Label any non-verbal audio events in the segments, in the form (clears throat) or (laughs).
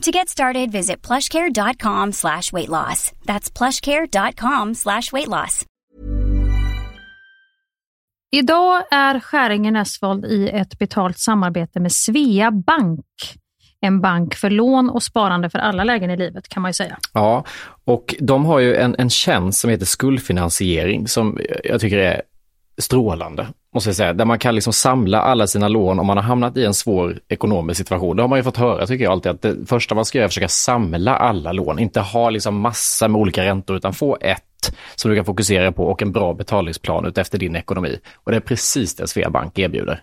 To get started, visit plushcare.com slash weight loss. That's plushcare.com slash weight loss. Idag är Skäringen Esvold i ett betalt samarbete med Svea Bank. En bank för lån och sparande för alla lägen i livet kan man ju säga. Ja, och de har ju en, en tjänst som heter skuldfinansiering som jag tycker är strålande, måste jag säga. Där man kan liksom samla alla sina lån om man har hamnat i en svår ekonomisk situation. Det har man ju fått höra, tycker jag alltid, att det första man ska göra är att försöka samla alla lån. Inte ha liksom massa med olika räntor, utan få ett som du kan fokusera på och en bra betalningsplan utefter din ekonomi. Och det är precis det Sveabank erbjuder.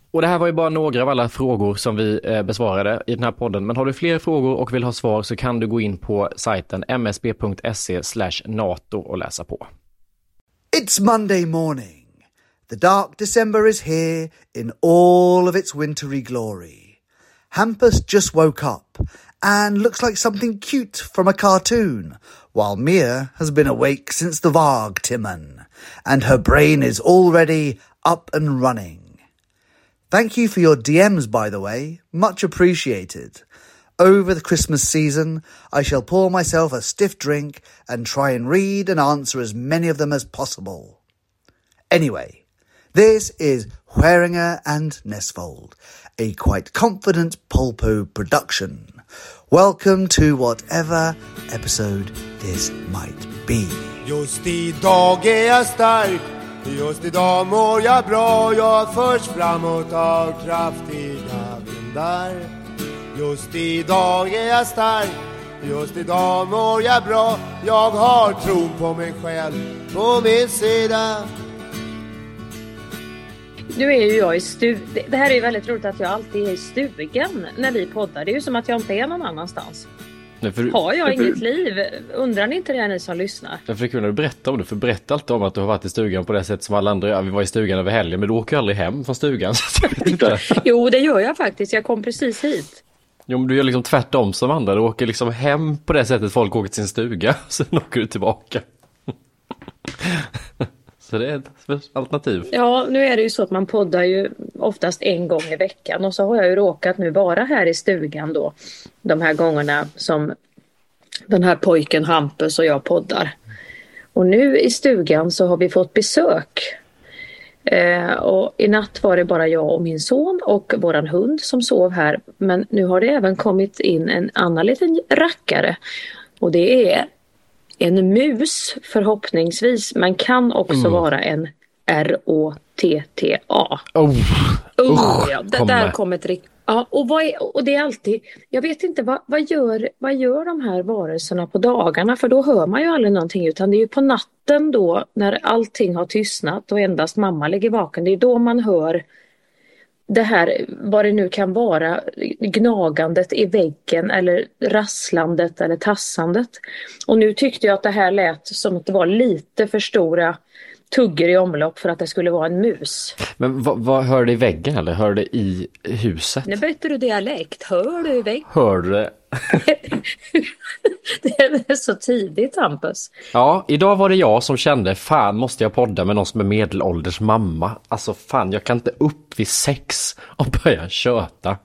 Och det här var ju bara några av alla frågor som vi eh, besvarade i den här podden. Men har du fler frågor och vill ha svar så kan du gå in på sajten msb.se nato och läsa på. It's Monday morning. The dark December is here in all of its wintry glory. Hampus just woke up and looks like something cute from a cartoon, while Mia has been awake since the Varg Timon, and her brain is already up and running. Thank you for your DMs, by the way. Much appreciated. Over the Christmas season, I shall pour myself a stiff drink and try and read and answer as many of them as possible. Anyway, this is Hueringer and Nesfold, a quite confident Polpo production. Welcome to whatever episode this might be. Just idag är stark Just idag mår jag bra, jag förs framåt av kraftiga vindar. Just idag är jag stark, just idag mår jag bra. Jag har tron på mig själv på min sida. Nu är ju jag i stugan. Det här är ju väldigt roligt att jag alltid är i stugan när vi poddar. Det är ju som att jag inte är någon annanstans. För, har jag för, inget liv? Undrar ni inte det ni som lyssnar? För det kunde du berätta om det, för berätta alltid om att du har varit i stugan på det sätt som alla andra gör. Vi var i stugan över helgen, men du åker aldrig hem från stugan. (laughs) jo, det gör jag faktiskt. Jag kom precis hit. Jo, men du gör liksom tvärtom som andra. Du åker liksom hem på det sättet folk åker till sin stuga. (laughs) Sen åker du tillbaka. Så det är ett alternativ. Ja, nu är det ju så att man poddar ju oftast en gång i veckan och så har jag ju råkat nu vara här i stugan då de här gångerna som den här pojken Hampus och jag poddar. Och nu i stugan så har vi fått besök. Eh, och i natt var det bara jag och min son och våran hund som sov här. Men nu har det även kommit in en annan liten rackare. Och det är en mus förhoppningsvis, men kan också mm. vara en R-O-T-T-A. Oh, oh, ja. Det, där kom ett riktigt Ja, och, är, och det är alltid, jag vet inte vad, vad, gör, vad gör de här varelserna på dagarna för då hör man ju aldrig någonting utan det är ju på natten då när allting har tystnat och endast mamma ligger vaken, det är då man hör det här, vad det nu kan vara, gnagandet i väggen eller rasslandet eller tassandet. Och nu tyckte jag att det här lät som att det var lite för stora tuggor i omlopp för att det skulle vara en mus. Men vad, vad hör du i väggen eller hör du i huset? Nu byter du dialekt. Hör du i väggen? Hör du det? är så tidigt Hampus. Ja, idag var det jag som kände fan måste jag podda med någon som är medelålders mamma. Alltså fan, jag kan inte upp vid sex och börja köta.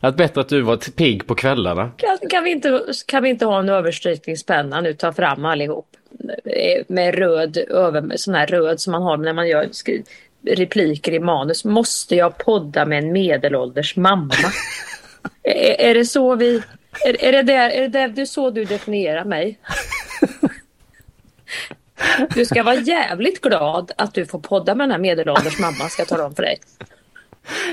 Det är bättre att du var pigg på kvällarna. Kan, kan, vi inte, kan vi inte ha en överstrykningspenna nu, ta fram allihop? Med röd, över, sån här röd som man har när man gör repliker i manus. Måste jag podda med en medelålders mamma? (laughs) är, är, det så vi... Är, är, det där, är det där, så du definierar mig? Du ska vara jävligt glad att du får podda med den här medelålders mamman ska jag tala om för dig.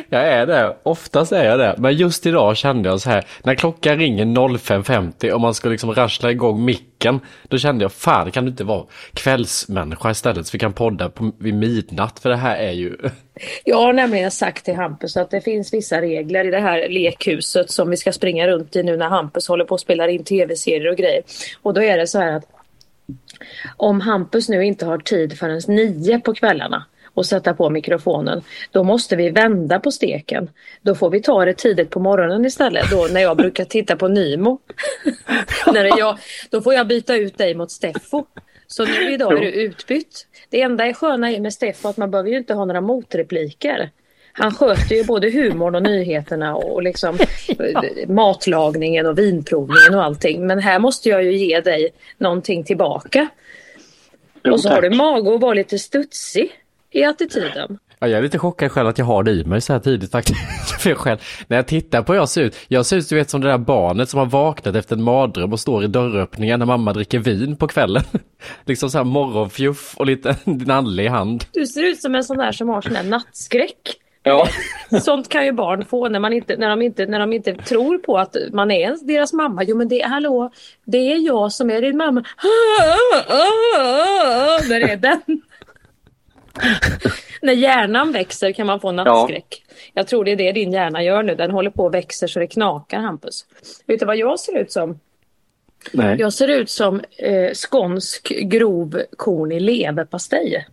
Jag är det, oftast är jag det. Men just idag kände jag så här, när klockan ringer 05.50 och man ska liksom rassla igång micken, då kände jag fan kan du inte vara kvällsmänniska istället så vi kan podda på, vid midnatt för det här är ju... Jag har nämligen sagt till Hampus att det finns vissa regler i det här lekhuset som vi ska springa runt i nu när Hampus håller på att spela in tv-serier och grejer. Och då är det så här att om Hampus nu inte har tid förrän nio på kvällarna och sätta på mikrofonen. Då måste vi vända på steken. Då får vi ta det tidigt på morgonen istället. Då när jag brukar titta på Nimo. (laughs) när jag, då får jag byta ut dig mot Steffo. Så nu idag är du utbytt. Det enda är sköna med Steffo att man behöver ju inte ha några motrepliker. Han sköter ju både humorn och nyheterna och liksom (laughs) ja. matlagningen och vinprovningen och allting. Men här måste jag ju ge dig någonting tillbaka. Och så har du mage att vara lite studsig i attityden. Ja, jag är lite chockad själv att jag har det i mig så här tidigt faktiskt. (laughs) För jag själv, när jag tittar på hur jag ser ut, jag ser ut du vet, som det där barnet som har vaknat efter en mardröm och står i dörröppningen när mamma dricker vin på kvällen. (laughs) liksom så här morgonfjuff och lite (laughs) nalle i hand. Du ser ut som en sån där som har sån här nattskräck. Ja. Sånt kan ju barn få när, man inte, när, de inte, när de inte tror på att man är deras mamma. Jo men det är hallå, det är jag som är din mamma. Där är den. (laughs) när hjärnan växer kan man få nattskräck. Jag tror det är det din hjärna gör nu. Den håller på och växer så det knakar Hampus. Vet du vad jag ser ut som? Nej. Jag ser ut som eh, skånsk grov kornig leverpastej.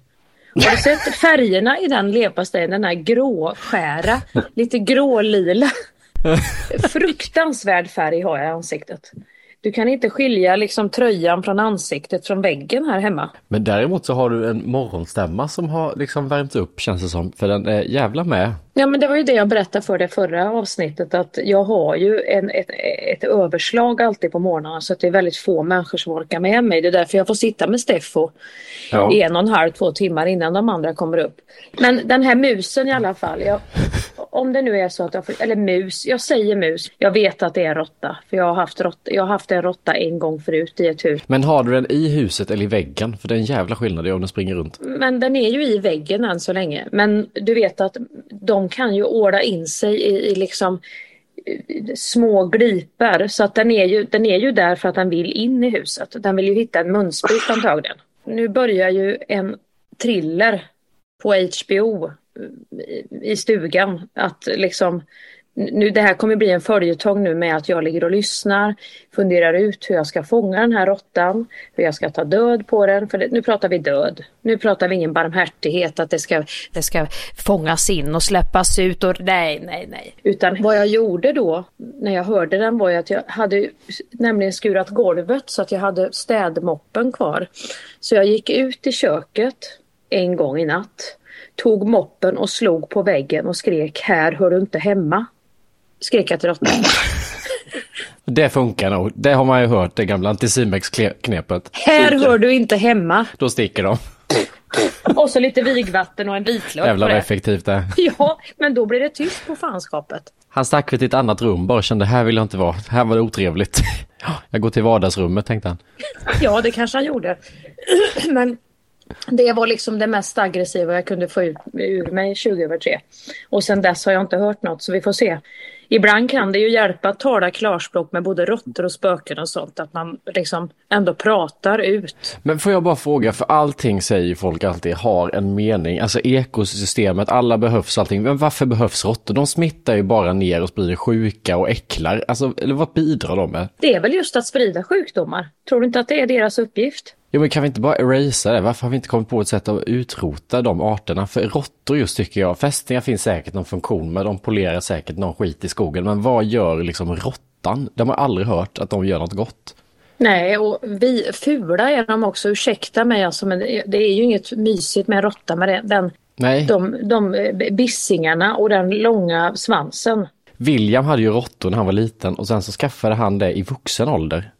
Har du sett (laughs) färgerna i den leverpastejen? Den här gråskära, (laughs) lite grålila. Fruktansvärd färg har jag i ansiktet. Du kan inte skilja liksom tröjan från ansiktet från väggen här hemma. Men däremot så har du en morgonstämma som har liksom värmt upp känns det som, för den är jävla med. Ja men det var ju det jag berättade för det förra avsnittet att jag har ju en, ett, ett överslag alltid på morgnarna så att det är väldigt få människor som orkar med mig. Det är därför jag får sitta med Steffo Ja. i en och en halv, två timmar innan de andra kommer upp. Men den här musen i alla fall. Jag, om det nu är så att jag får, eller mus, jag säger mus. Jag vet att det är råtta. För jag har haft, råtta, jag har haft en råtta en gång förut i ett hus. Men har du den i huset eller i väggen? För det är en jävla skillnad om den springer runt. Men den är ju i väggen än så länge. Men du vet att de kan ju åla in sig i, i liksom eh, små glipor. Så att den är, ju, den är ju där för att den vill in i huset. Den vill ju hitta en munsbit antagligen. Nu börjar ju en thriller på HBO i- stugan. Att liksom, nu, det här kommer bli en följetong nu med att jag ligger och lyssnar, funderar ut hur jag ska fånga den här råttan, hur jag ska ta död på den. För det, nu pratar vi död. Nu pratar vi ingen barmhärtighet, att det ska, det ska fångas in och släppas ut och nej, nej, nej. Utan vad jag gjorde då när jag hörde den var ju att jag hade nämligen skurat golvet så att jag hade städmoppen kvar. Så jag gick ut i köket en gång i natt tog moppen och slog på väggen och skrek här hör du inte hemma. Skrek jag till råttan. (laughs) Det funkar nog. Det har man ju hört, det gamla Anticimex-knepet. Här hör du inte hemma. Då sticker de. Och så lite vigvatten och en vitlök Jävlar vad effektivt det. (laughs) Ja, men då blir det tyst på fanskapet. Han stack till ett annat rum bara och kände här vill jag inte vara. Här var det otrevligt. (laughs) Jag går till vardagsrummet tänkte han. Ja, det kanske han gjorde. (clears throat) Men det var liksom det mest aggressiva jag kunde få ut ur mig 20 över tre. Och sen dess har jag inte hört något, så vi får se. Ibland kan det ju hjälpa att tala klarspråk med både råttor och spöken och sånt. Att man liksom ändå pratar ut. Men får jag bara fråga, för allting säger folk alltid har en mening. Alltså ekosystemet, alla behövs allting. Men varför behövs råttor? De smittar ju bara ner och sprider sjuka och äcklar. Alltså, eller vad bidrar de med? Det är väl just att sprida sjukdomar. Tror du inte att det är deras uppgift? Jo men kan vi inte bara erasa det? Varför har vi inte kommit på ett sätt att utrota de arterna? För råttor just tycker jag, fästingar finns säkert någon funktion med, de polerar säkert någon skit i skogen. Men vad gör liksom råttan? De har aldrig hört att de gör något gott. Nej, och vi, fula är de också. Ursäkta mig, alltså, men det är ju inget mysigt med en råtta med den- den, Nej, de, de eh, bissingarna och den långa svansen. William hade ju råttor när han var liten och sen så skaffade han det i vuxen ålder.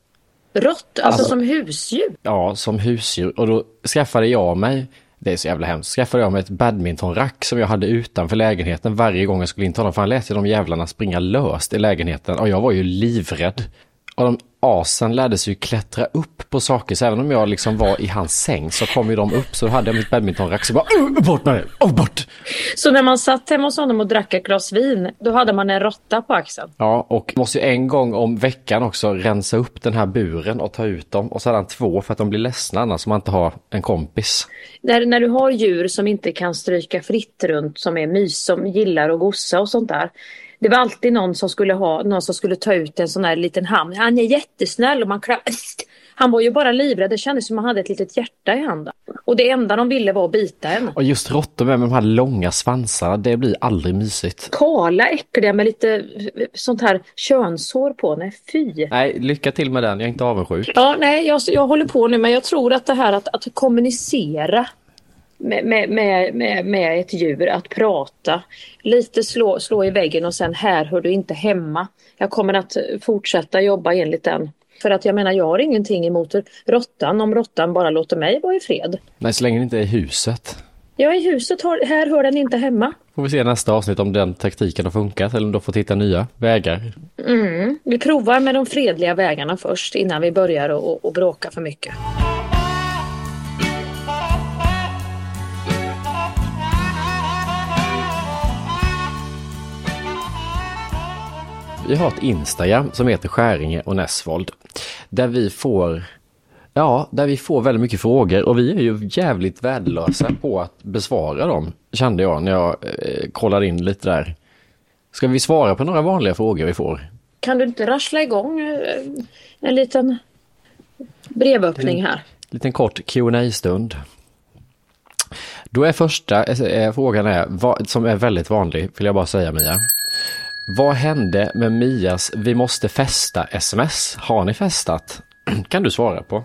Rått, alltså, som husdjur. Ja, som husdjur. Och då skaffade jag mig, det är så jävla hemskt, skaffade jag mig ett badmintonrack som jag hade utanför lägenheten varje gång jag skulle in till honom. För han lät ju de jävlarna springa löst i lägenheten och jag var ju livrädd. Och de asen lärde sig ju klättra upp på saker, så även om jag liksom var i hans säng så kom ju de upp. Så då hade jag mitt badmintonrack så bara, "Uh, bort med det, oh, bort! Så när man satt hemma hos honom och drack ett glas vin, då hade man en råtta på axeln. Ja, och måste ju en gång om veckan också rensa upp den här buren och ta ut dem. Och sedan två för att de blir ledsna annars om man inte har en kompis. När, när du har djur som inte kan stryka fritt runt, som är mys, som gillar att gossa och sånt där. Det var alltid någon som skulle ha, någon som skulle ta ut en sån här liten hand. Han är jättesnäll och man kram... (laughs) Han var ju bara livrädd, det kändes som att han hade ett litet hjärta i handen. Och det enda de ville var att bita en. Och just råttor med, med de här långa svansarna, det blir aldrig mysigt. Kala, äckliga med lite eh, sånt här könshår på. Nej, fy. Nej, lycka till med den, jag är inte avundsjuk. Ja, nej, jag, jag håller på nu, men jag tror att det här att, att kommunicera med, med, med, med, ett djur, att prata, lite slå, slå i väggen och sen här hör du inte hemma. Jag kommer att fortsätta jobba enligt den. För att jag menar, jag har ingenting emot råttan om råttan bara låter mig vara i fred. Nej, så länge det inte är i huset. Ja, i huset har, här hör den inte hemma. Får vi se nästa avsnitt om den taktiken har funkat eller om du får hitta nya vägar. Mm. Vi provar med de fredliga vägarna först innan vi börjar och, och bråka för mycket. Vi har ett Instagram som heter Skäringe och Näsvold. Där vi får Ja, där vi får väldigt mycket frågor och vi är ju jävligt värdelösa på att besvara dem, kände jag när jag eh, kollade in lite där. Ska vi svara på några vanliga frågor vi får? Kan du inte rassla igång eh, en liten brevöppning här? En liten kort qa stund Då är första eh, frågan är, vad, som är väldigt vanlig, vill jag bara säga Mia. Vad hände med Mias Vi måste festa sms? Har ni festat? (clears throat) kan du svara på.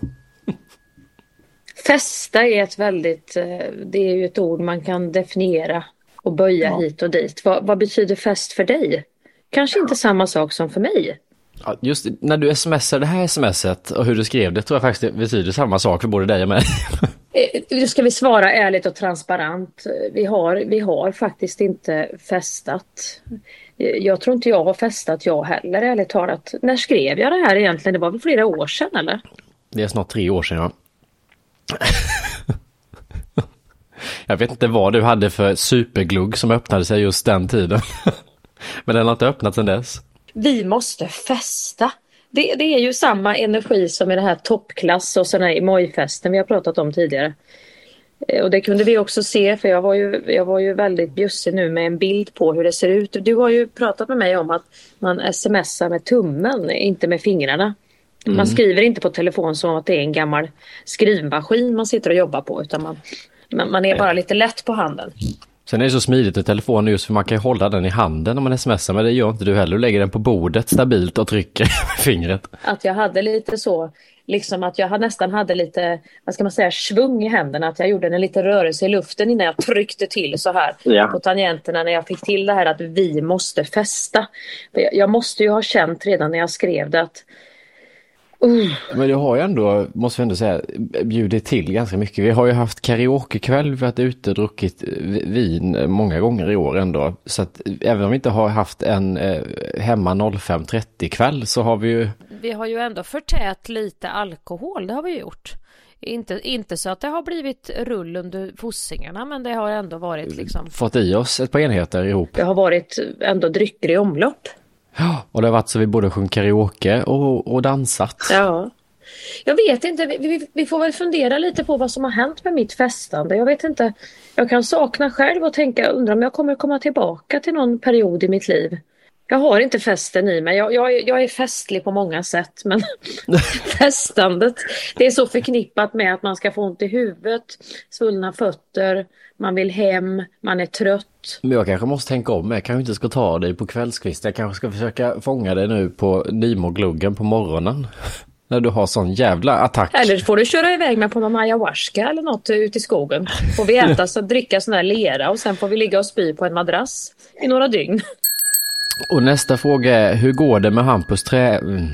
Festa är ett väldigt, eh, det är ju ett ord man kan definiera och böja ja. hit och dit. Vad, vad, betyder fest för dig? Kanske inte samma sak som för mig. Ja, just när du smsar det här smset och hur du skrev det tror jag faktiskt det betyder samma sak för både dig och mig. Nu (laughs) eh, ska vi svara ärligt och transparent. Vi har, vi har faktiskt inte festat. Jag tror inte jag har festat jag heller ärligt talat. När skrev jag det här egentligen? Det var väl flera år sedan eller? Det är snart tre år sedan ja. jag vet inte vad du hade för superglugg som öppnade sig just den tiden. Men den har inte öppnat sedan dess. Vi måste festa. Det, det, är ju samma energi som i det här toppklass och sådana här emojfesten vi har pratat om tidigare. Eh, och det kunde vi också se för jag var ju, jag var ju väldigt bjussig nu med en bild på hur det ser ut. Du har ju pratat med mig om att man smsar med tummen, inte med fingrarna. Mm. Man skriver inte på telefon som att det är en gammal skrivmaskin man sitter och jobbar på utan man, man är bara lite lätt på handen. Sen är det så smidigt med telefonen just för man kan ju hålla den i handen om man smsar men det gör inte du heller. Du lägger den på bordet stabilt och trycker (laughs) med fingret. Att jag hade lite så liksom att jag nästan hade lite, vad ska man säga, svung i händerna. Att jag gjorde en liten rörelse i luften innan jag tryckte till så här ja. på tangenterna när jag fick till det här att vi måste festa. Jag måste ju ha känt redan när jag skrev det att Uh. Men du har ju ändå, måste vi ändå säga, bjudit till ganska mycket. Vi har ju haft karaokekväll, vi har varit ute och druckit vin många gånger i år ändå. Så att även om vi inte har haft en eh, hemma 05.30 kväll så har vi ju... Vi har ju ändå förtät lite alkohol, det har vi gjort. Inte, inte så att det har blivit rull under fossingarna men det har ändå varit liksom... Fått i oss ett par enheter ihop. Det har varit ändå drycker i omlopp. Ja, och det har varit så vi både sjungit karaoke och, och dansat. Ja. Jag vet inte, vi, vi, får väl fundera lite på vad som har hänt med mitt festande. Jag vet inte, jag kan sakna själv och tänka, undrar om jag kommer komma tillbaka till någon period i mitt liv. Jag har inte festen i mig. Jag, jag, jag är festlig på många sätt men (laughs) festandet det är så förknippat med att man ska få ont i huvudet, svullna fötter, man vill hem, man är trött. Men jag kanske måste tänka om. Jag kanske inte ska ta dig på kvällskvist. Jag kanske ska försöka fånga dig nu på Nimo-gluggen på morgonen. (laughs) När du har sån jävla attack. Eller får du köra iväg med på någon ayahuasca eller något ute i skogen. Får vi äta så dricka sån där lera och sen får vi ligga och spy på en madrass i några dygn. Och nästa fråga är, hur går det med Hampus trä... Mm.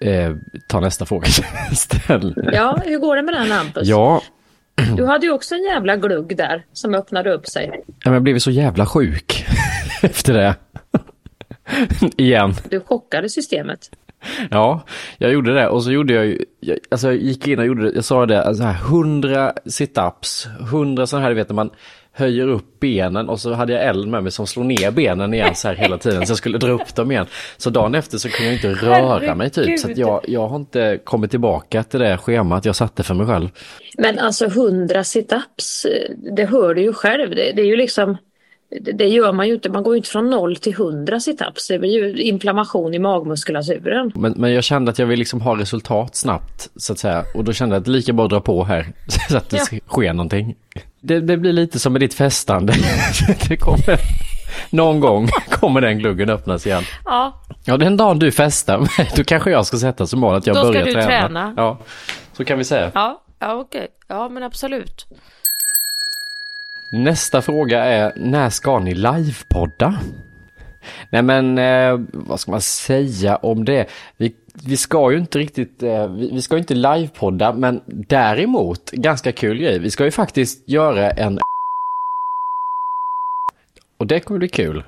Eh, ta nästa fråga. (laughs) Ställ. Ja, hur går det med den Hampus? Ja. Du hade ju också en jävla glugg där som öppnade upp sig. Ja, men jag blev så jävla sjuk (laughs) efter det. (laughs) Igen. Du chockade systemet. Ja, jag gjorde det och så gjorde jag ju, jag, alltså jag gick in och gjorde, jag sa det, alltså här, 100 situps, 100 sådana här, du vet när man höjer upp benen och så hade jag eld med mig som slår ner benen igen så här hela tiden så jag skulle dra upp dem igen. Så dagen efter så kunde jag inte röra mig typ så jag, jag har inte kommit tillbaka till det schemat jag satte för mig själv. Men alltså 100 situps, det hör du ju själv, det, det är ju liksom det gör man ju inte, man går ju inte från 0 till 100 situps. Det blir ju inflammation i magmuskulaturen. Men, men jag kände att jag vill liksom ha resultat snabbt så att säga. Och då kände jag att det lika bra att dra på här (laughs) så att det ja. sker någonting. Det, det, blir lite som med ditt festande. (laughs) det kommer, någon gång kommer den gluggen öppnas igen. Ja. Ja, den dagen du festar, då kanske jag ska sätta som mål att jag börjar träna. Då ska du träna. träna. Ja, så kan vi säga. Ja, ja okej. Ja, men absolut. Nästa fråga är, när ska ni livepodda? Nej men, eh, vad ska man säga om det? Vi, vi ska ju inte riktigt, eh, vi, ska ju inte livepodda, men däremot, ganska kul grej, vi ska ju faktiskt göra en Och det kommer bli kul.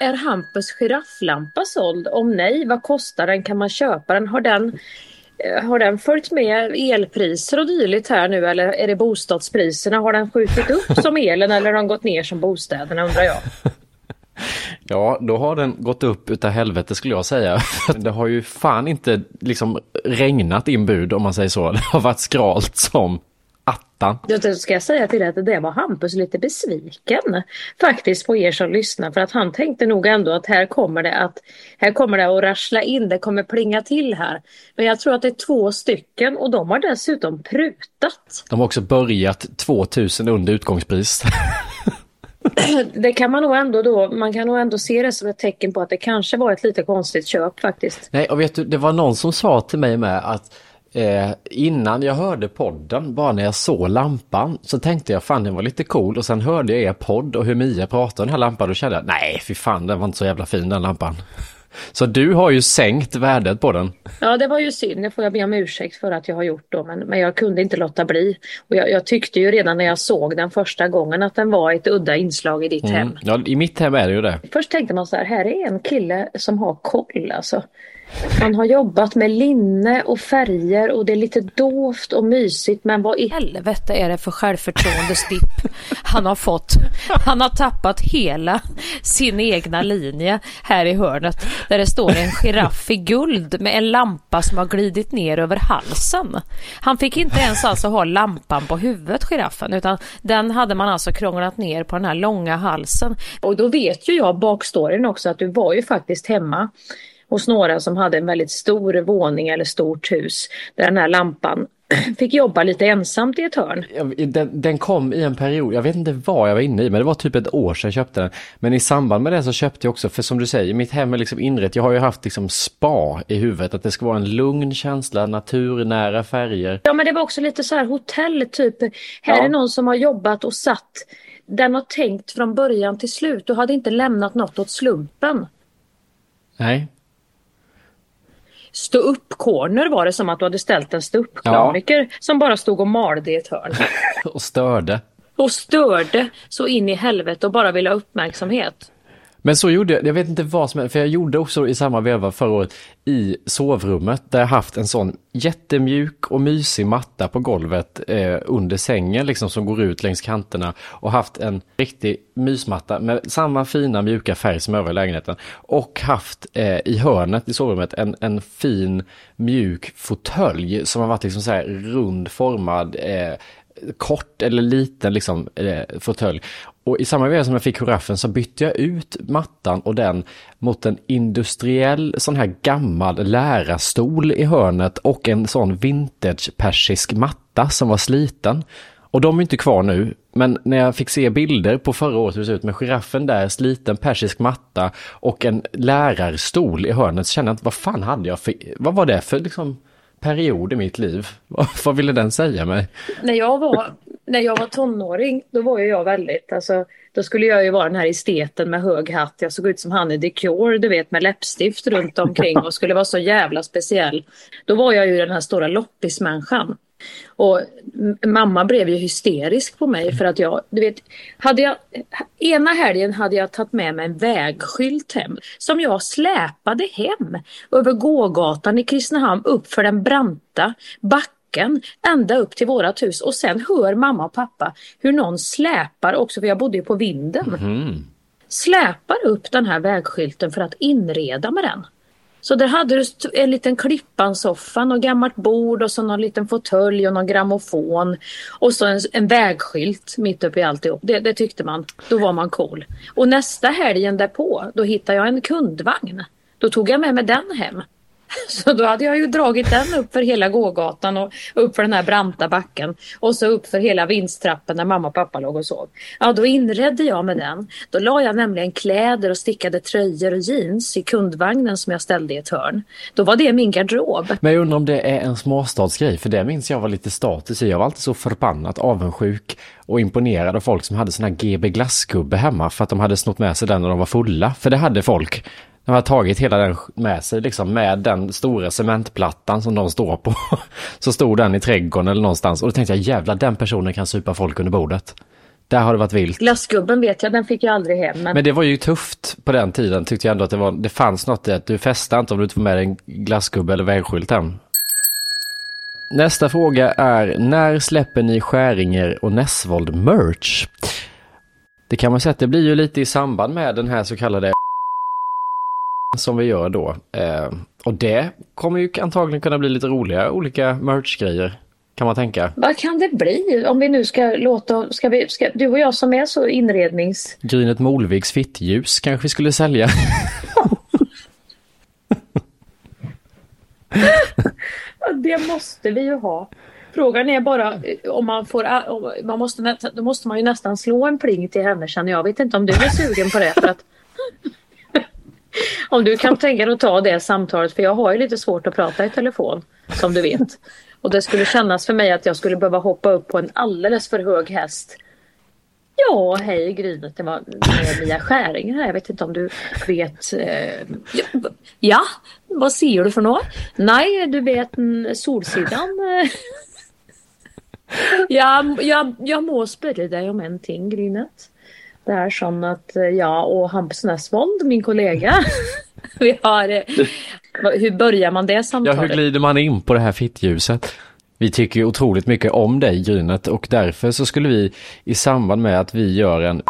Är Hampus girafflampa såld? Om nej, vad kostar den? Kan man köpa den? Har den, eh, har den följt med elpriser och dylikt här nu eller är det bostadspriserna? Har den skjutit upp som elen eller har den gått ner som bostäderna undrar jag? (laughs) Ja, då har den gått upp utav helvete skulle jag säga. (laughs) Det har ju fan inte liksom regnat inbud om man säger så. Det har varit skralt som attan. Då ska jag säga till dig att det var Hampus lite besviken faktiskt på er som lyssnar för att han tänkte nog ändå att här kommer det att här kommer det att rassla in, det kommer plinga till här. Men jag tror att det är två stycken och de har dessutom prutat. De har också börjat 2000 under utgångspris. (laughs) det kan man nog ändå då, man kan nog ändå se det som ett tecken på att det kanske var ett lite konstigt köp faktiskt. Nej, och vet du, det var någon som sa till mig med att eh, innan jag hörde podden, bara när jag såg lampan, så tänkte jag fan den var lite cool och sen hörde jag er podd och hur Mia pratade om den här lampan, då kände jag nej, fy fan, den var inte så jävla fin den lampan. Så du har ju sänkt värdet på den. Ja, det var ju synd. Det får jag be om ursäkt för att jag har gjort då. Men, men jag kunde inte låta bli. Och jag, jag, tyckte ju redan när jag såg den första gången att den var ett udda inslag i ditt mm. hem. Ja, i mitt hem är det ju det. Först tänkte man så här, här är en kille som har koll alltså. Han har jobbat med linne och färger och det är lite dovt och mysigt men vad i helvete är det för självförtroendestipp han har fått? Han har tappat hela sin egna linje här i hörnet där det står en giraff i guld med en lampa som har glidit ner över halsen. Han fick inte ens alltså ha lampan på huvudet, giraffen, utan den hade man alltså krånglat ner på den här långa halsen. Och då vet ju jag bakstoryn också att du var ju faktiskt hemma hos några som hade en väldigt stor våning eller stort hus där den här lampan (clears throat) fick jobba lite ensamt i ett hörn. Den, den, kom i en period, jag vet inte vad jag var inne i, men det var typ ett år sedan jag köpte den. Men i samband med det så köpte jag också, för som du säger, mitt hem är liksom inrett, jag har ju haft liksom spa i huvudet, att det ska vara en lugn känsla, naturnära färger. Ja men det var också lite så här hotell typ, här ja. är någon som har jobbat och satt, den har tänkt från början till slut, du hade inte lämnat något åt slumpen. Nej, stå upp corner var det som att du hade ställt en ståuppkomiker ja. som bara stod och malde i ett hörn. (laughs) och störde. Och störde så in i helvete och bara ville ha uppmärksamhet. Men så gjorde jag, jag vet inte vad som hände, för jag gjorde också i samma veva förra året i sovrummet där jag haft en sån jättemjuk och mysig matta på golvet eh, under sängen liksom som går ut längs kanterna och haft en riktig mysmatta med samma fina mjuka färg som övriga lägenheten och haft eh, i hörnet i sovrummet en, en fin mjuk fåtölj som har varit liksom så här rundformad eh, kort eller liten liksom, eh, fåtölj. Och i samma veva som jag fick giraffen så bytte jag ut mattan och den mot en industriell sån här gammal lärarstol i hörnet och en sån vintage persisk matta som var sliten. Och de är inte kvar nu, men när jag fick se bilder på förra året hur det ser ut med giraffen där, sliten persisk matta och en lärarstol i hörnet så kände jag att vad fan hade jag för, vad var det för liksom period i mitt liv. Vad ville den säga mig? När jag var, när jag var tonåring, då var ju jag väldigt, alltså, då skulle jag ju vara den här esteten med hög hatt. Jag såg ut som han i The Cure, du vet, med läppstift runt omkring och skulle vara så jävla speciell. Då var jag ju den här stora loppismänniskan. Och mamma blev ju hysterisk på mig för att jag, du vet, hade jag, ena helgen hade jag tagit med mig en vägskylt hem som jag släpade hem över gågatan i Kristinehamn upp för den branta backen ända upp till vårat hus och sen hör mamma och pappa hur någon släpar också, för jag bodde ju på vinden. Mm. Släpar upp den här vägskylten för att inreda med den. Så där hade du en liten klippansoffa, något gammalt bord och så någon liten fåtölj och någon grammofon. Och så en, en vägskylt mitt uppe i alltihop. Det, det tyckte man. Då var man cool. Och nästa helgen därpå, då hittade jag en kundvagn. Då tog jag med mig den hem. (laughs) Så då hade jag ju dragit den upp för hela gågatan och upp för den här branta backen. Och så upp för hela vindstrappen där mamma och pappa låg och sov. Ja, då inredde jag med den. Då la jag nämligen kläder och stickade tröjor och jeans i kundvagnen som jag ställde i ett hörn. Då var det min garderob. Men jag undrar om det är en småstadsgrej, för det minns jag var lite status i. Jag var alltid så förbannat avundsjuk och imponerad av folk som hade såna här GB glasskubbe hemma för att de hade snott med sig den när de var fulla. För det hade folk. De har tagit hela den med sig liksom med den stora cementplattan som de står på. (laughs) Så stod den i trädgården eller någonstans och då tänkte jag jävlar den personen kan supa folk under bordet. Där har det varit vilt. Glassgubben vet jag, den fick jag aldrig hem. Men, Men det var ju tufft på den tiden tyckte jag ändå att det, var, det fanns något i att du festar inte om du inte får med dig en glassgubbe eller vägskylt hem. Nästa fråga är, när släpper ni Skäringer och Näsvold merch? Det kan man säga att det blir ju lite i samband med den här så kallade som vi gör då. Eh, och det kommer ju antagligen kunna bli lite roliga olika merch-grejer. Kan man tänka. vad kan det bli om vi nu ska låta, ska vi, ska, du och jag som är så inrednings... Grynet Molvigs fittljus kanske vi skulle sälja. Ja, (laughs) Det måste vi ju ha. Frågan är bara eh, om man får, om man måste, då måste man ju nästan slå en pling till henne känner jag. Jag vet inte om du är sugen på det. För att, (laughs) om du kan tänka dig att ta det samtalet för jag har ju lite svårt att prata i telefon som du vet. Och det skulle kännas för mig att jag skulle behöva hoppa upp på en alldeles för hög häst. Ja, hej Grynet, det var Mia Skäringer här. Jag vet inte om du vet. Eh, ja, vad ser du för något? Nej, du vet Solsidan. (laughs) ja, jag, jag må spørre dig om en ting, Grynet. Det är som att eh, jag och Hampus Näsvold, min kollega, (laughs) vi har... eh, Hur börjar man det Ja, samtalet? hur glider man in på det här fittljuset? Vi tycker ju otroligt mycket om dig Grynet och därför så skulle vi i samband med att vi gör en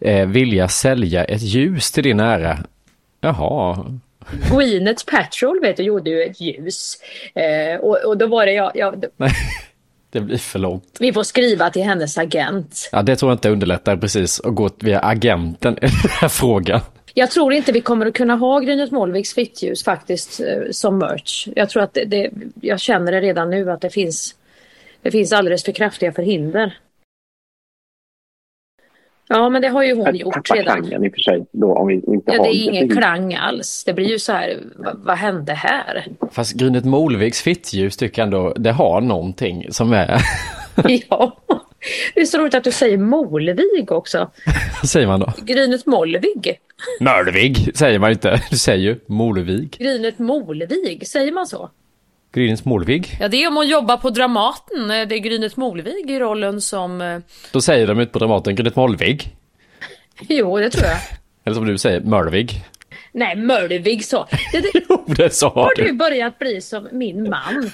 eh, vilja sälja ett ljus till din ära. Jaha, Gwyneth Patrol vet du, gjorde ju ett ljus. Eh, och, och då var det jag, jag, nej, det blir för långt. vi får skriva till hennes agent. Ja, det tror jag inte underlättar precis att gå via agenten i den här frågan. Jag tror inte vi kommer att kunna ha Grynet Molviks fittljus faktiskt eh, som merch. Jag tror att det, det, jag känner det redan nu att det finns, det finns alldeles för kraftiga förhinder. Ja, men det har ju hon Att gjort tappa redan. klangen i och för sig då om vi inte Ja, har det är ingen klang alls. Det blir ju så här, vad, vad hände här? Fast Grynet Molviks fittljus tycker jag ändå, det har någonting som är, (laughs) ja, det är så roligt att du säger Molvig också. vad säger man då? Grynet Molvig. Mölvig säger man inte, du säger ju Molvig. Grynet Molvig, säger man så? Grynet Molvig. Ja, det är om hon jobbar på Dramaten. Det är Grynet Molvig i rollen som... eh, Då säger de ut på Dramaten Grynet Molvig. (laughs) Jo, det tror jag. Eller som du säger, Mölvig. Nej, Mölvig så. Det, det, (laughs) Jo, det sa har du. du börjat bli som min man?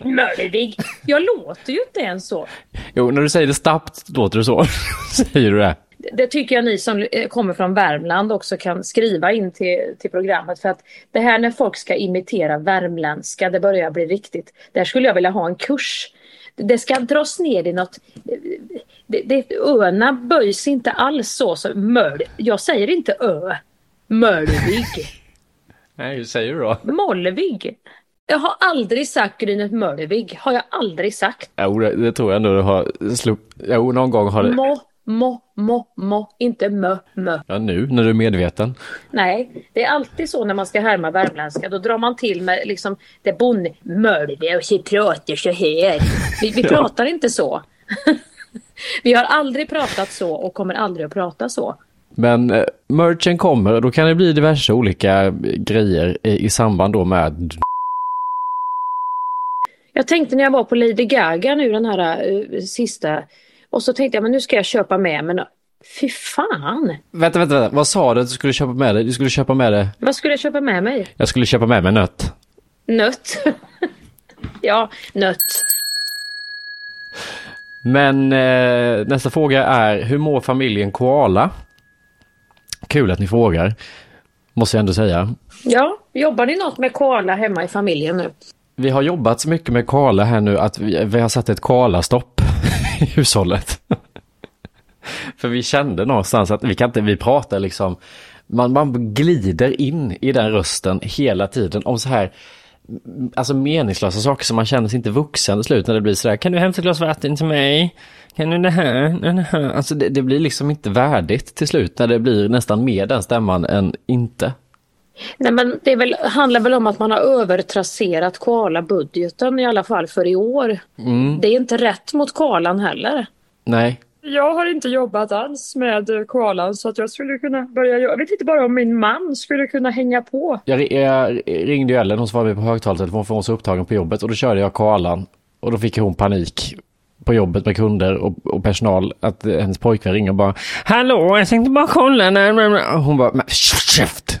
(laughs) Mölvig. Jag låter ju inte ens så. Jo, när du säger det snabbt låter det så. säger du det. Det tycker jag ni som eh, kommer från Värmland också kan skriva in till, till programmet. För att det här när folk ska imitera värmländska, det börjar bli riktigt. Där skulle jag vilja ha en kurs. Det ska dras ner i något... Det, det, öarna böjs inte alls så som möl. Jag säger inte ö. Mölvig. (laughs) Nej, hur säger du då? Mollvig. Jag har aldrig sagt Grynet Mölvig. Har jag aldrig sagt. Jo, det, det tror jag ändå du har slupp... Jo, någon gång har det... må, må, må. Inte mö, mö. Ja, nu när du är medveten. Nej, det är alltid så när man ska härma värmländska. Då drar man till med liksom det bonde Mölve och så pratar så här. Vi, vi (laughs) pratar inte så. (laughs) vi har aldrig pratat så och kommer aldrig att prata så. Men eh, merchen kommer och då kan det bli diverse olika eh, grejer i, i samband då med... Jag tänkte när jag var på Lady Gaga nu den här eh, sista och så tänkte jag men nu ska jag köpa med men fy fan. Vänta, vänta, vänta. Vad sa du att du skulle köpa med dig? Du skulle köpa med dig... Vad skulle jag köpa med mig? Jag skulle köpa med mig nöt. Nött. (laughs) ja, nött. Men eh, nästa fråga är, hur mår familjen Koala? Kul att ni frågar. Måste jag ändå säga. Ja, jobbar ni något med koala hemma i familjen nu? Vi har jobbat så mycket med koala här nu att vi, vi har satt ett koalastopp (laughs) i hushållet. (laughs) För vi kände någonstans att vi kan inte, vi pratar liksom, man, man glider in i den rösten hela tiden om så här, alltså meningslösa saker som man känner sig inte vuxen till slut när det blir så här, kan du hämta ett glas vatten till mig? Kan du det här? Det här? Alltså det, det blir liksom inte värdigt till slut när det blir nästan mer den stämman än inte. Nej men det är väl, handlar väl om att man har övertrasserat koala-budgeten i alla fall för i år. Det är inte rätt mot koalan heller. Nej, Jag har inte jobbat alls med koalan så att jag skulle kunna börja Jag vet inte bara om min man skulle kunna hänga på. Jag, jag ringde ju Ellen, hon svarade på högtalartelefon för hon var så upptagen på jobbet och då körde jag koalan och då fick hon panik på jobbet med kunder och, och personal att hennes pojkvän ringer och bara Hallå, jag tänkte bara kolla. när-" Hon bara, men käft!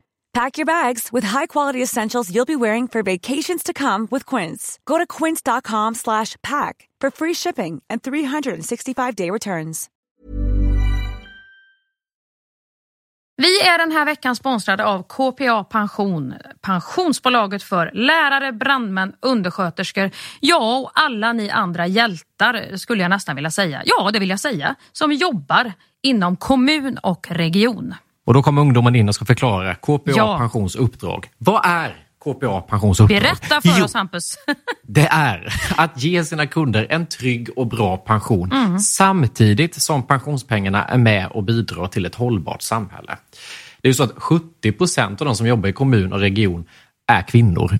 Pack your bags with high-quality essentials you'll be wearing for vacations to come with Quince. Go to quince.com slash pack for free shipping and 365-day returns. Vi är den här veckan sponsrade av KPA Pension, pensionsbolaget för lärare, brandmän, undersköterskor, ja och alla ni andra hjältar skulle jag nästan vilja säga. Ja, det vill jag säga, som jobbar inom kommun och region. Och då kommer ungdomen in och ska förklara KPA Ja. Pensions uppdrag. Vad är KPA Pensions uppdrag? Berätta för Jo, oss Hampus. (laughs) Det är att ge sina kunder en trygg och bra pension Mm. samtidigt som pensionspengarna är med och bidrar till ett hållbart samhälle. Det är ju så att 70 procent av de som jobbar i kommun och region är kvinnor.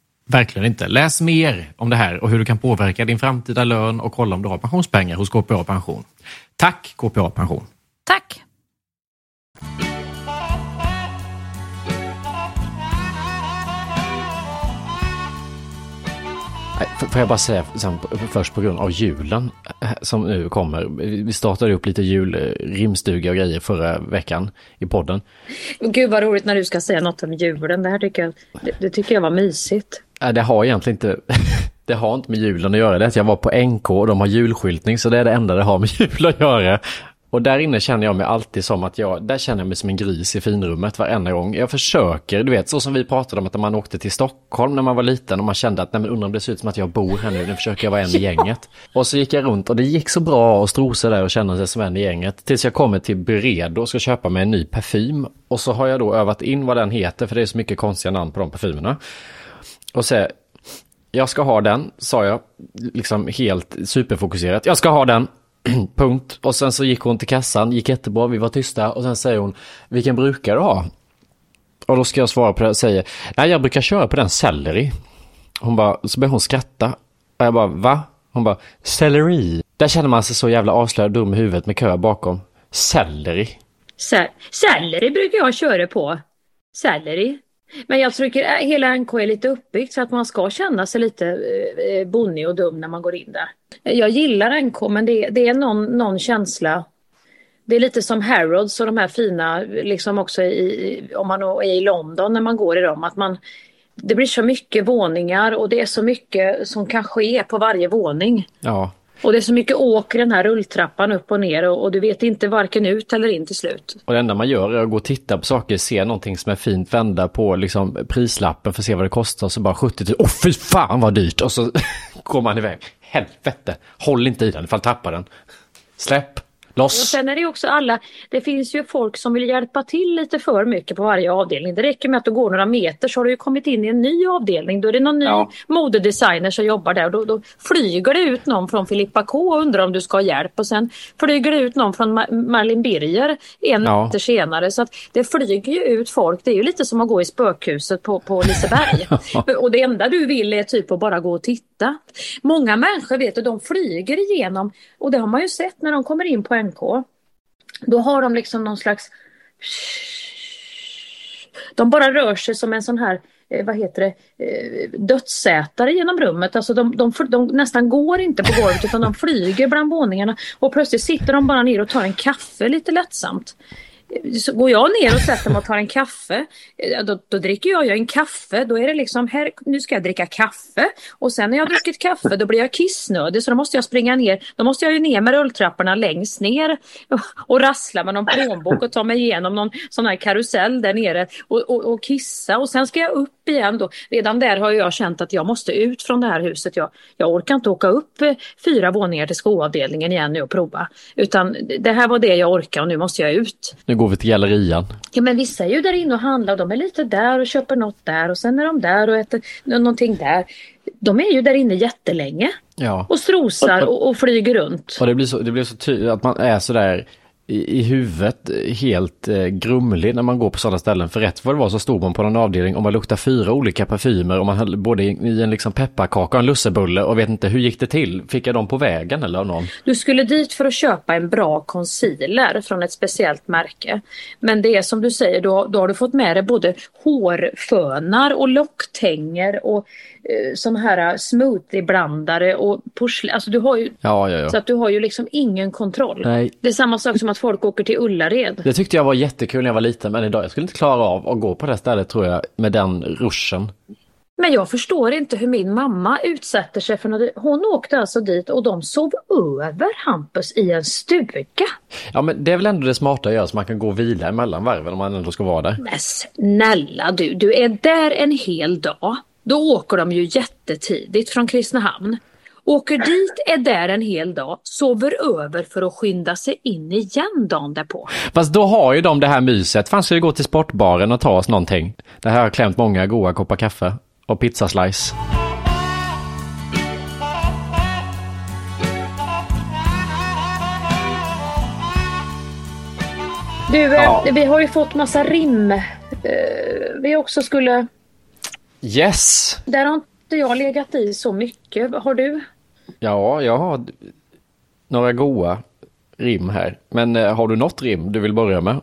Verkligen inte. Läs mer om det här och hur du kan påverka din framtida lön och kolla om du har pensionspengar hos KPA Pension. Tack KPA Pension! Tack! Får jag bara säga först på grund av julen eh, som nu kommer. Vi startade upp lite julrimstuga och grejer förra veckan i podden. Gud vad roligt när du ska säga något om julen. Det här tycker jag, det, det tycker jag var mysigt. Nej, Det har egentligen inte, (laughs) det har inte med julen att göra. Det är att jag var på NK och de har julskyltning så det är det enda det har med (laughs) jul att göra. Och där inne känner jag mig alltid som att jag, där känner jag mig som en gris i finrummet varenda gång. Jag försöker, du vet, så som vi pratade om att när man åkte till Stockholm när man var liten och man kände att nej men undrar om det ser ut som att jag bor här nu, nu försöker jag vara en i (laughs) gänget. Och så gick jag runt och det gick så bra att strosa där och känna sig som en i gänget. Tills jag kommer till Byredo och ska köpa mig en ny parfym. Och så har jag då övat in vad den heter för det är så mycket konstiga namn på de parfymerna. Och säga jag ska ha den, sa jag, liksom helt superfokuserat. Jag ska ha den, (clears throat) punkt. Och sen så gick hon till kassan, gick jättebra, vi var tysta och sen säger hon, vilken brukar du ha? Och då ska jag svara på det och säger, nej jag brukar köra på den selleri. Hon bara, så börjar hon skratta. Och jag bara, va? Hon bara, selleri. Där känner man sig så jävla avslöjad dum i huvudet med kö bakom. Selleri. Selleri brukar jag köra på. Selleri. Men jag tycker eh, hela NK är lite uppbyggt så att man ska känna sig lite eh, eh, bonnig och dum när man går in där. Jag gillar NK men det, det är någon, någon känsla. Det är lite som Harrods och de här fina, liksom också i, om man är i London när man går i dem. Att man, det blir så mycket våningar och det är så mycket som kan ske på varje våning. Ja, och det är så mycket åker i den här rulltrappan upp och ner och, och du vet inte varken ut eller in till slut. och det enda man gör är att gå och titta på saker, se någonting som är fint, vända på liksom prislappen för att se vad det kostar och så bara 70 000. Åh fy fan vad dyrt! Och så (laughs) går man iväg. Helvete! Håll inte i den ifall tappar den. Släpp! Och Loss! sen är det också alla, det finns ju folk som vill hjälpa till lite för mycket på varje avdelning. Det räcker med att du går några meter så har du ju kommit in i en ny avdelning. Då är det någon ny Ja. modedesigner som jobbar där. Och då, då flyger det ut någon från Filippa K och undrar om du ska ha hjälp. Och sen flyger det ut någon från Ma- Malin Birger en Ja. meter senare. Så att det flyger ju ut folk. Det är ju lite som att gå i spökhuset på, på Liseberg. (laughs) och det enda du vill är typ att bara gå och titta. Många människor vet att de flyger igenom och det har man ju sett när de kommer in på NK. Då har de liksom någon slags... De bara rör sig som en sån här, eh, vad heter det, eh, dödsätare genom rummet. Alltså de, de, de nästan går inte på golvet utan de flyger bland våningarna. Och plötsligt sitter de bara ner och tar en kaffe lite lättsamt. Så går jag ner och sätter mig och tar en kaffe, eh, då, då dricker jag jag en kaffe. Då är det liksom, här, nu ska jag dricka kaffe. Och sen när jag har druckit kaffe då blir jag kissnödig så då måste jag springa ner. Då måste jag ju ner med rulltrapporna längst ner (laughs) och rassla med någon plånbok och ta mig igenom någon sån här karusell där nere och, och, och kissa. Och sen ska jag upp igen då. Redan där har jag känt att jag måste ut från det här huset. Jag, jag orkar inte åka upp eh, fyra våningar till skoavdelningen igen nu och prova. Utan det här var det jag orkade och nu måste jag ut. Går vi till gallerian. Ja men vissa är ju där inne och handlar och de är lite där och köper något där och sen är de där och äter nå- någonting där. De är ju där inne jättelänge Ja. och strosar och, och flyger runt. Och det blir så, det blir så tydligt att man är sådär i, i huvudet helt eh, grumlig när man går på sådana ställen. För rätt vad det var så stod man på någon avdelning och man luktade fyra olika parfymer och man höll både i, en liksom pepparkaka och en lussebulle och vet inte hur gick det till? Fick jag dem på vägen eller av någon? Du skulle dit för att köpa en bra concealer från ett speciellt märke. Men det är som du säger, då, då har du fått med dig både hårfönar och locktänger och eh, sån här smoothieblandare och porslin. Alltså du har ju, Ja, ja, så ja. att du har ju liksom ingen kontroll. Nej. Det är samma sak som att folk åker till Ullared. Det tyckte jag var jättekul när jag var liten men idag jag skulle inte klara av att gå på det stället tror jag med den ruschen. Men jag förstår inte hur min mamma utsätter sig för något. Hon åkte alltså dit och de sov över Hampus i en stuga. Ja men det är väl ändå det smarta att göra så man kan gå och vila emellan varven om man ändå ska vara där. Men snälla du, du är där en hel dag. Då åker de ju jättetidigt från Kristinehamn. Åker dit, är där en hel dag, sover över för att skynda sig in igen dagen därpå. Fast då har ju de det här myset. Fan ska vi gå till sportbaren och ta oss någonting? Det här har klämt många goda koppar kaffe och pizzaslice. Du, eh, Ja. vi har ju fått massa rim. Eh, vi också skulle... Yes! Där har inte jag legat i så mycket. Har du? Ja, jag har några goa rim här. Men eh, har du något rim du vill börja med?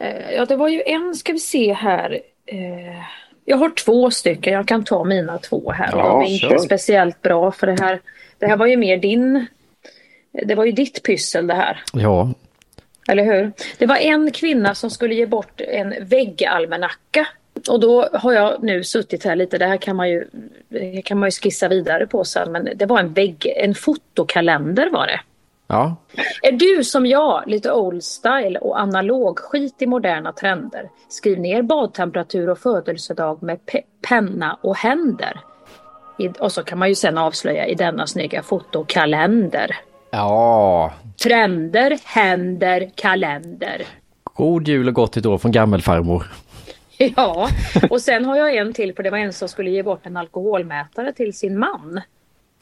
Eh, Ja, det var ju en, ska vi se här. Eh, Jag har två stycken, jag kan ta mina två här. Ja, de är inte kör. speciellt bra för det här. Det här var ju mer din... Det var ju ditt pyssel det här. Ja, Eller hur? Det var en kvinna som skulle ge bort en väggalmanacka. Och då har jag nu suttit här lite, det här kan man ju, kan man ju skissa vidare på sen, men det var en vägg, en fotokalender var det. ja. Är du som jag lite old style och analog skit i moderna trender? Skriv ner badtemperatur och födelsedag med pe- penna och händer. I, och så kan man ju sen avslöja i denna snygga fotokalender. Ja, Trender, händer, kalender. god jul och gott nytt år från gammelfarmor. (laughs) Ja, och sen har jag en till för det var en som skulle ge bort en alkoholmätare till sin man.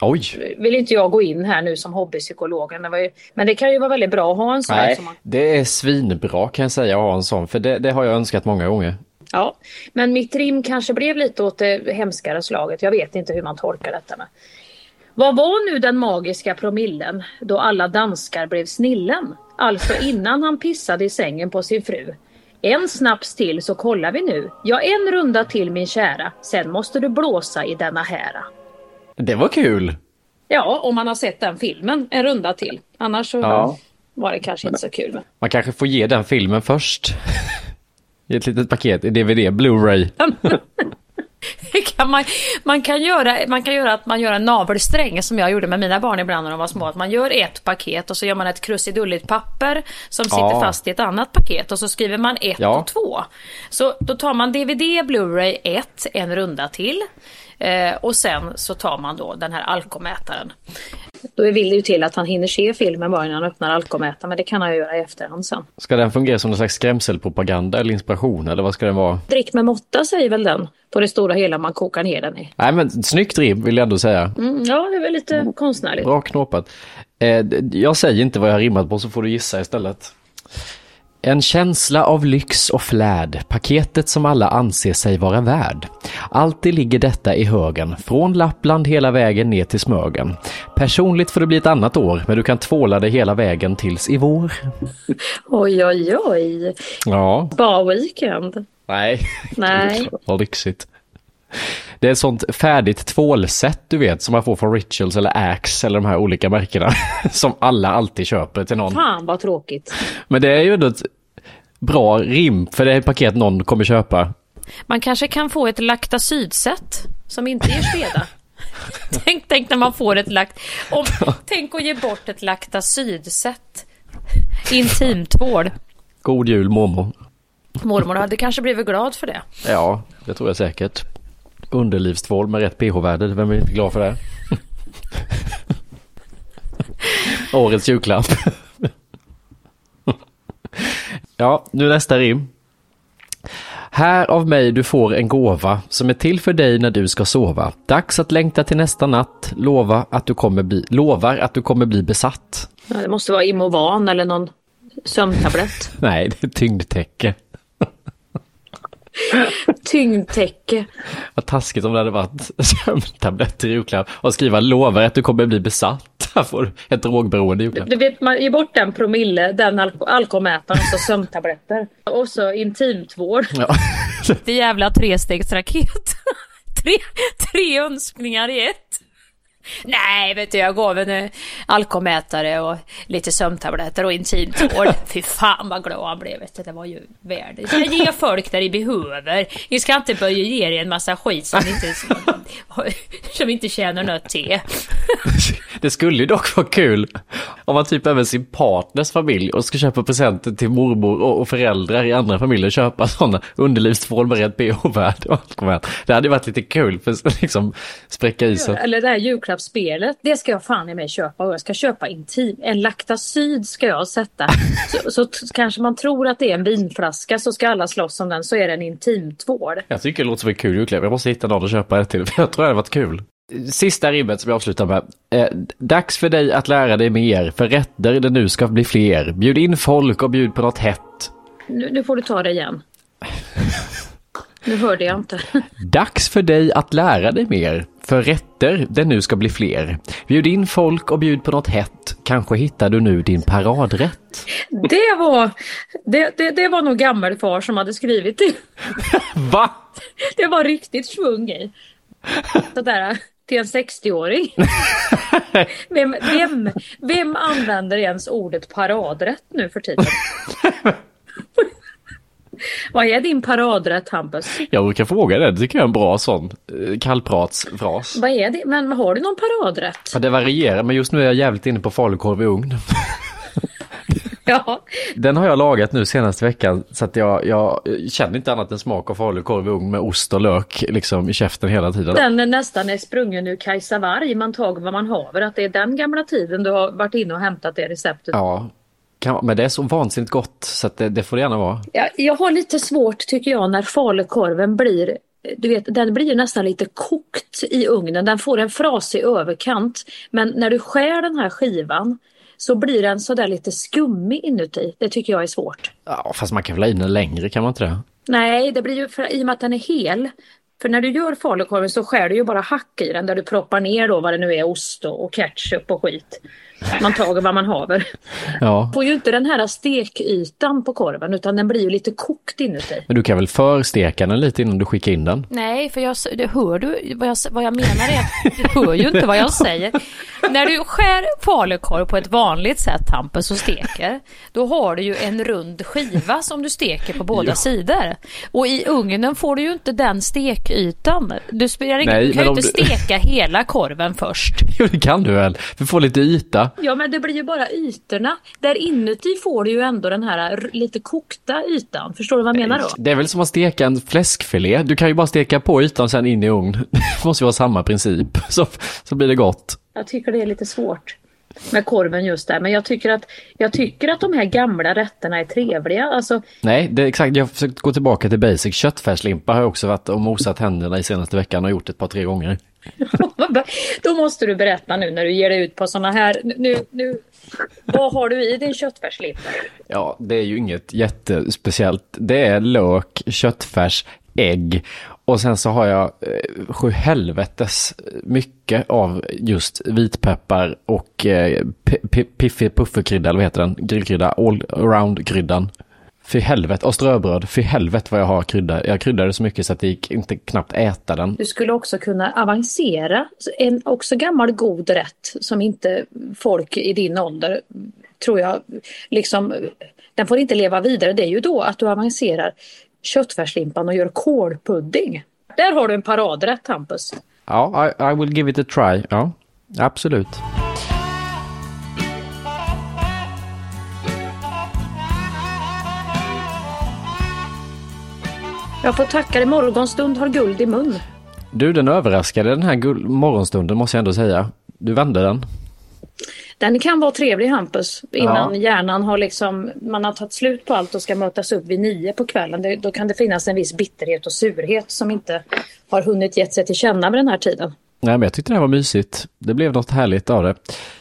Oj! Vill inte jag gå in här nu som hobbypsykologen. Det var ju, men det kan ju vara väldigt bra att ha en sån. Nej, man, det är svinbra kan jag säga att ha en sån. För det, det har jag önskat många gånger. ja, men mitt rim kanske blev lite åt det hemskare slaget. Jag vet inte hur man tolkar detta. Men. Vad var nu den magiska promillen då alla danskar blev snillen? Alltså innan han pissade i sängen på sin fru. En snaps till så kollar vi nu. Ja, en runda till min kära. Sen måste du blåsa i denna hära. Det var kul! Ja, om man har sett den filmen en runda till. Annars så Ja. var det kanske inte så kul. Man kanske får ge den filmen först. (laughs) I ett litet paket, i DVD, Blu-ray. (laughs) (laughs) kan man, man, kan göra, man kan göra att man gör en navelsträng som jag gjorde med mina barn ibland när de var små. Att man gör ett paket och så gör man ett krusidulligt papper som sitter Ja. fast i ett annat paket och så skriver man ett Ja. och två. Så då tar man DVD, Blu-ray 1, en runda till. Eh, och sen så tar man då den här alkomätaren. Då vill det ju till att han hinner se filmen bara innan han öppnar alkomätaren, men det kan han ju göra i efterhand sen. Ska den fungera som någon slags skrämselpropaganda eller inspiration eller vad ska den vara? Drick med måtta säger väl den, på det stora hela man kokar ner den i. Nej men snyggt rim vill jag ändå säga. Mm, ja, det är väl lite konstnärligt. Bra knåpat. Eh, jag säger inte vad jag har rimmat på så får du gissa istället. En känsla av lyx och flärd, paketet som alla anser sig vara värd. Alltid ligger detta i högen, från Lappland hela vägen ner till Smögen. Personligt får det bli ett annat år, men du kan tvåla dig hela vägen tills i vår. (laughs) Oj, oj, oj. Ja, Spa-weekend. nej. Nej. (laughs) Vad lyxigt. Det är ett sånt färdigt tvålsätt du vet som man får från Rituals eller Axe eller de här olika märkena. (laughs) Som alla alltid köper till någon. Fan vad tråkigt. Men det är ju ändå ett bra rim för det är ett paket någon kommer köpa. Man kanske kan få ett laktacydset som inte ger sveda. (laughs) tänk, tänk när man får ett lakt... Om, tänk att ge bort ett laktacydset. Intimtvård. God jul mormor. Mormor hade kanske blivit glad för det. Ja, det tror jag säkert. Underlivstvål med rätt pH-värde, vem är inte glad för det? (laughs) Årets julklapp. ja, nu nästa rim. Här av mig du får en gåva som är till för dig när du ska sova. Dags att längta till nästa natt. Lova att du kommer bli, lovar att du kommer bli besatt. Ja, det måste vara Imovan eller någon sömntablett. (laughs) Nej, det är tyngdtäcke. (laughs) Tyngdtäcke. Vad taskigt om det hade varit sömntabletter i julklapp och skriva lovar att du kommer bli besatt. (laughs) Här får du ett drogberoende i julklapp. Du vet, man ger bort den promille, den alko alkomätaren och så sömntabletter. (laughs) Och så intimtvård. Ja. Det jävla trestegsraket. tre, tre önskningar i ett. Nej, vet du, jag gav en eh, alkomätare och lite sömntabletter och intimtvård. (laughs) Fy fan vad glad han blev. Vet du. Det var ju ska ge folk där de behöver. Ni ska inte börja ge er en massa skit som inte, (laughs) som inte tjänar något till. (laughs) Det skulle ju dock vara kul om man typ även sin partners familj och ska köpa presenter till mormor och, föräldrar i andra familjer köpa sådana underlivstvål med rätt pH-värde och Det hade ju varit lite kul för att liksom spräcka isen. Eller det här julklappsspelet. Det ska jag fan i mig köpa. Och jag ska köpa intim. En laktacyd ska jag sätta. Så, så kanske man tror att det är en vinflaska så ska alla slåss om den. Så är det en intimtvål. Jag tycker det låter som en kul julklapp. Jag måste hitta någon att köpa det till. (laughs) Jag tror det hade varit kul. Sista rimmet som jag avslutar med. Eh, dags för dig att lära dig mer, för rätter det nu ska bli fler. Bjud in folk och bjud på något hett. Nu, nu får du ta det igen. (laughs) Nu hörde jag inte. Dags för dig att lära dig mer, för rätter det nu ska bli fler. Bjud in folk och bjud på något hett. Kanske hittar du nu din paradrätt. Det var, det, det, det var nog gammelfar som hade skrivit det. (laughs) Va? Det var riktigt svung i. Sådär till en 60-åring. (laughs) Vem, vem, vem använder ens ordet paradrätt nu för tiden? (laughs) (laughs) Vad är din paradrätt Hampus? Jag brukar fråga det, det tycker jag är en bra sån eh, kallpratsfras. Vad är det? Men har du någon paradrätt? Ja, det varierar, men just nu är jag jävligt inne på falukorv i ugn. (laughs) Ja, Den har jag lagat nu senaste veckan så att jag, jag känner inte annat än smak av falukorv i ugn med ost och lök liksom i käften hela tiden. den är nästan är sprungen ur Kajsa Warg. Man tag vad man haver. Att det är den gamla tiden du har varit inne och hämtat det receptet. Ja, kan, men det är så vansinnigt gott så det, det får det gärna vara. Jag, jag har lite svårt tycker jag när falukorven blir du vet, den blir nästan lite kokt i ugnen. Den får en frasig överkant. Men när du skär den här skivan så blir den sådär lite skummig inuti. Det tycker jag är svårt. Ja, fast man kan väl ha in den längre, kan man inte det? Nej, det blir ju för, i och med att den är hel. För när du gör falukorven så skär du ju bara hack i den där du proppar ner då vad det nu är, ost och, och ketchup och skit. Man tager vad man haver. Ja. Får ju inte den här stekytan på korven utan den blir ju lite kokt inuti. Men du kan väl försteka den lite innan du skickar in den? Nej, för jag, det hör du vad jag, vad jag menar är att du hör ju inte vad jag säger. När du skär falukorv på ett vanligt sätt Hampus och steker, då har du ju en rund skiva som du steker på båda Ja. sidor. Och i ugnen får du ju inte den stekytan. Du, spelar Nej, du kan ju inte du- steka hela korven först. Jo, det kan du väl? För att få lite yta. Ja men det blir ju bara ytorna. Där inuti får du ju ändå den här lite kokta ytan. Förstår du vad jag menar då? Det är väl som att steka en fläskfilé. Du kan ju bara steka på ytan och sen in i ugn. (laughs) Det måste ju vara samma princip. (laughs) Så, så blir det gott. Jag tycker det är lite svårt med korven just där. Men jag tycker att, jag tycker att de här gamla rätterna är trevliga. Alltså, Nej, det är exakt. Jag har försökt gå tillbaka till basic. Köttfärslimpa har jag också varit och mosat händerna i senaste veckan och gjort ett par, tre gånger då måste du berätta nu när du ger dig ut på sådana här... Nu, nu, vad har du i din köttfärslimpa? Ja, det är ju inget jättespeciellt. Det är lök, köttfärs, ägg och sen så har jag eh, sju helvetes mycket av just vitpeppar och eh, piffig pufferkrydda, eller vad heter den? Grillkrydda, all around kryddan. Fy helvete, och ströbröd, fy helvete vad jag har krydda. Jag kryddade så mycket så att det gick inte knappt äta den. Du skulle också kunna avancera. En också gammal god rätt som inte folk i din ålder tror jag liksom den får inte leva vidare. Det är ju då att du avancerar köttfärslimpan och gör kålpudding. Där har du en paradrätt Hampus. Ja, I, I will give it a try. Ja, absolut. Jag får tacka dig, morgonstund har guld i mun. Du, den överraskade den här morgonstunden måste jag ändå säga. Du vände den. Den kan vara trevlig Hampus innan Ja. hjärnan har liksom, man har tagit slut på allt och ska mötas upp vid nio på kvällen. Det, då kan det finnas en viss bitterhet och surhet som inte har hunnit gett sig till känna med den här tiden. Nej, men jag tyckte det här var mysigt. Det blev något härligt av det.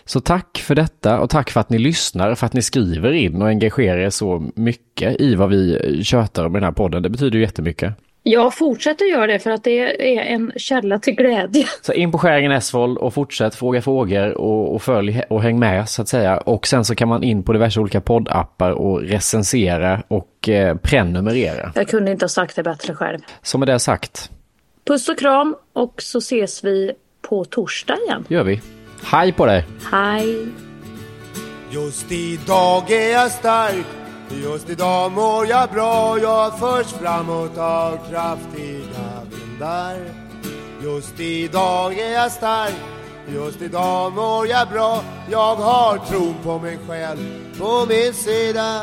Så tack för detta och tack för att ni lyssnar, för att ni skriver in och engagerar er så mycket i vad vi tjötar om i den här podden. Det betyder ju jättemycket. Jag fortsätter göra det för att det är en källa till glädje. Så in på Skäringen Esvold och fortsätt fråga frågor och, och följ och häng med så att säga. Och sen så kan man in på diverse olika poddappar och recensera och eh, prenumerera. Jag kunde inte ha sagt det bättre själv. Så med det sagt, Puss och kram och så ses vi på torsdag igen. gör vi. Hej på dig! Hej! Just idag är jag stark Just idag mår jag bra Jag förs framåt av kraftiga vindar Just idag är jag stark Just idag mår jag bra Jag har tron på mig själv på min sida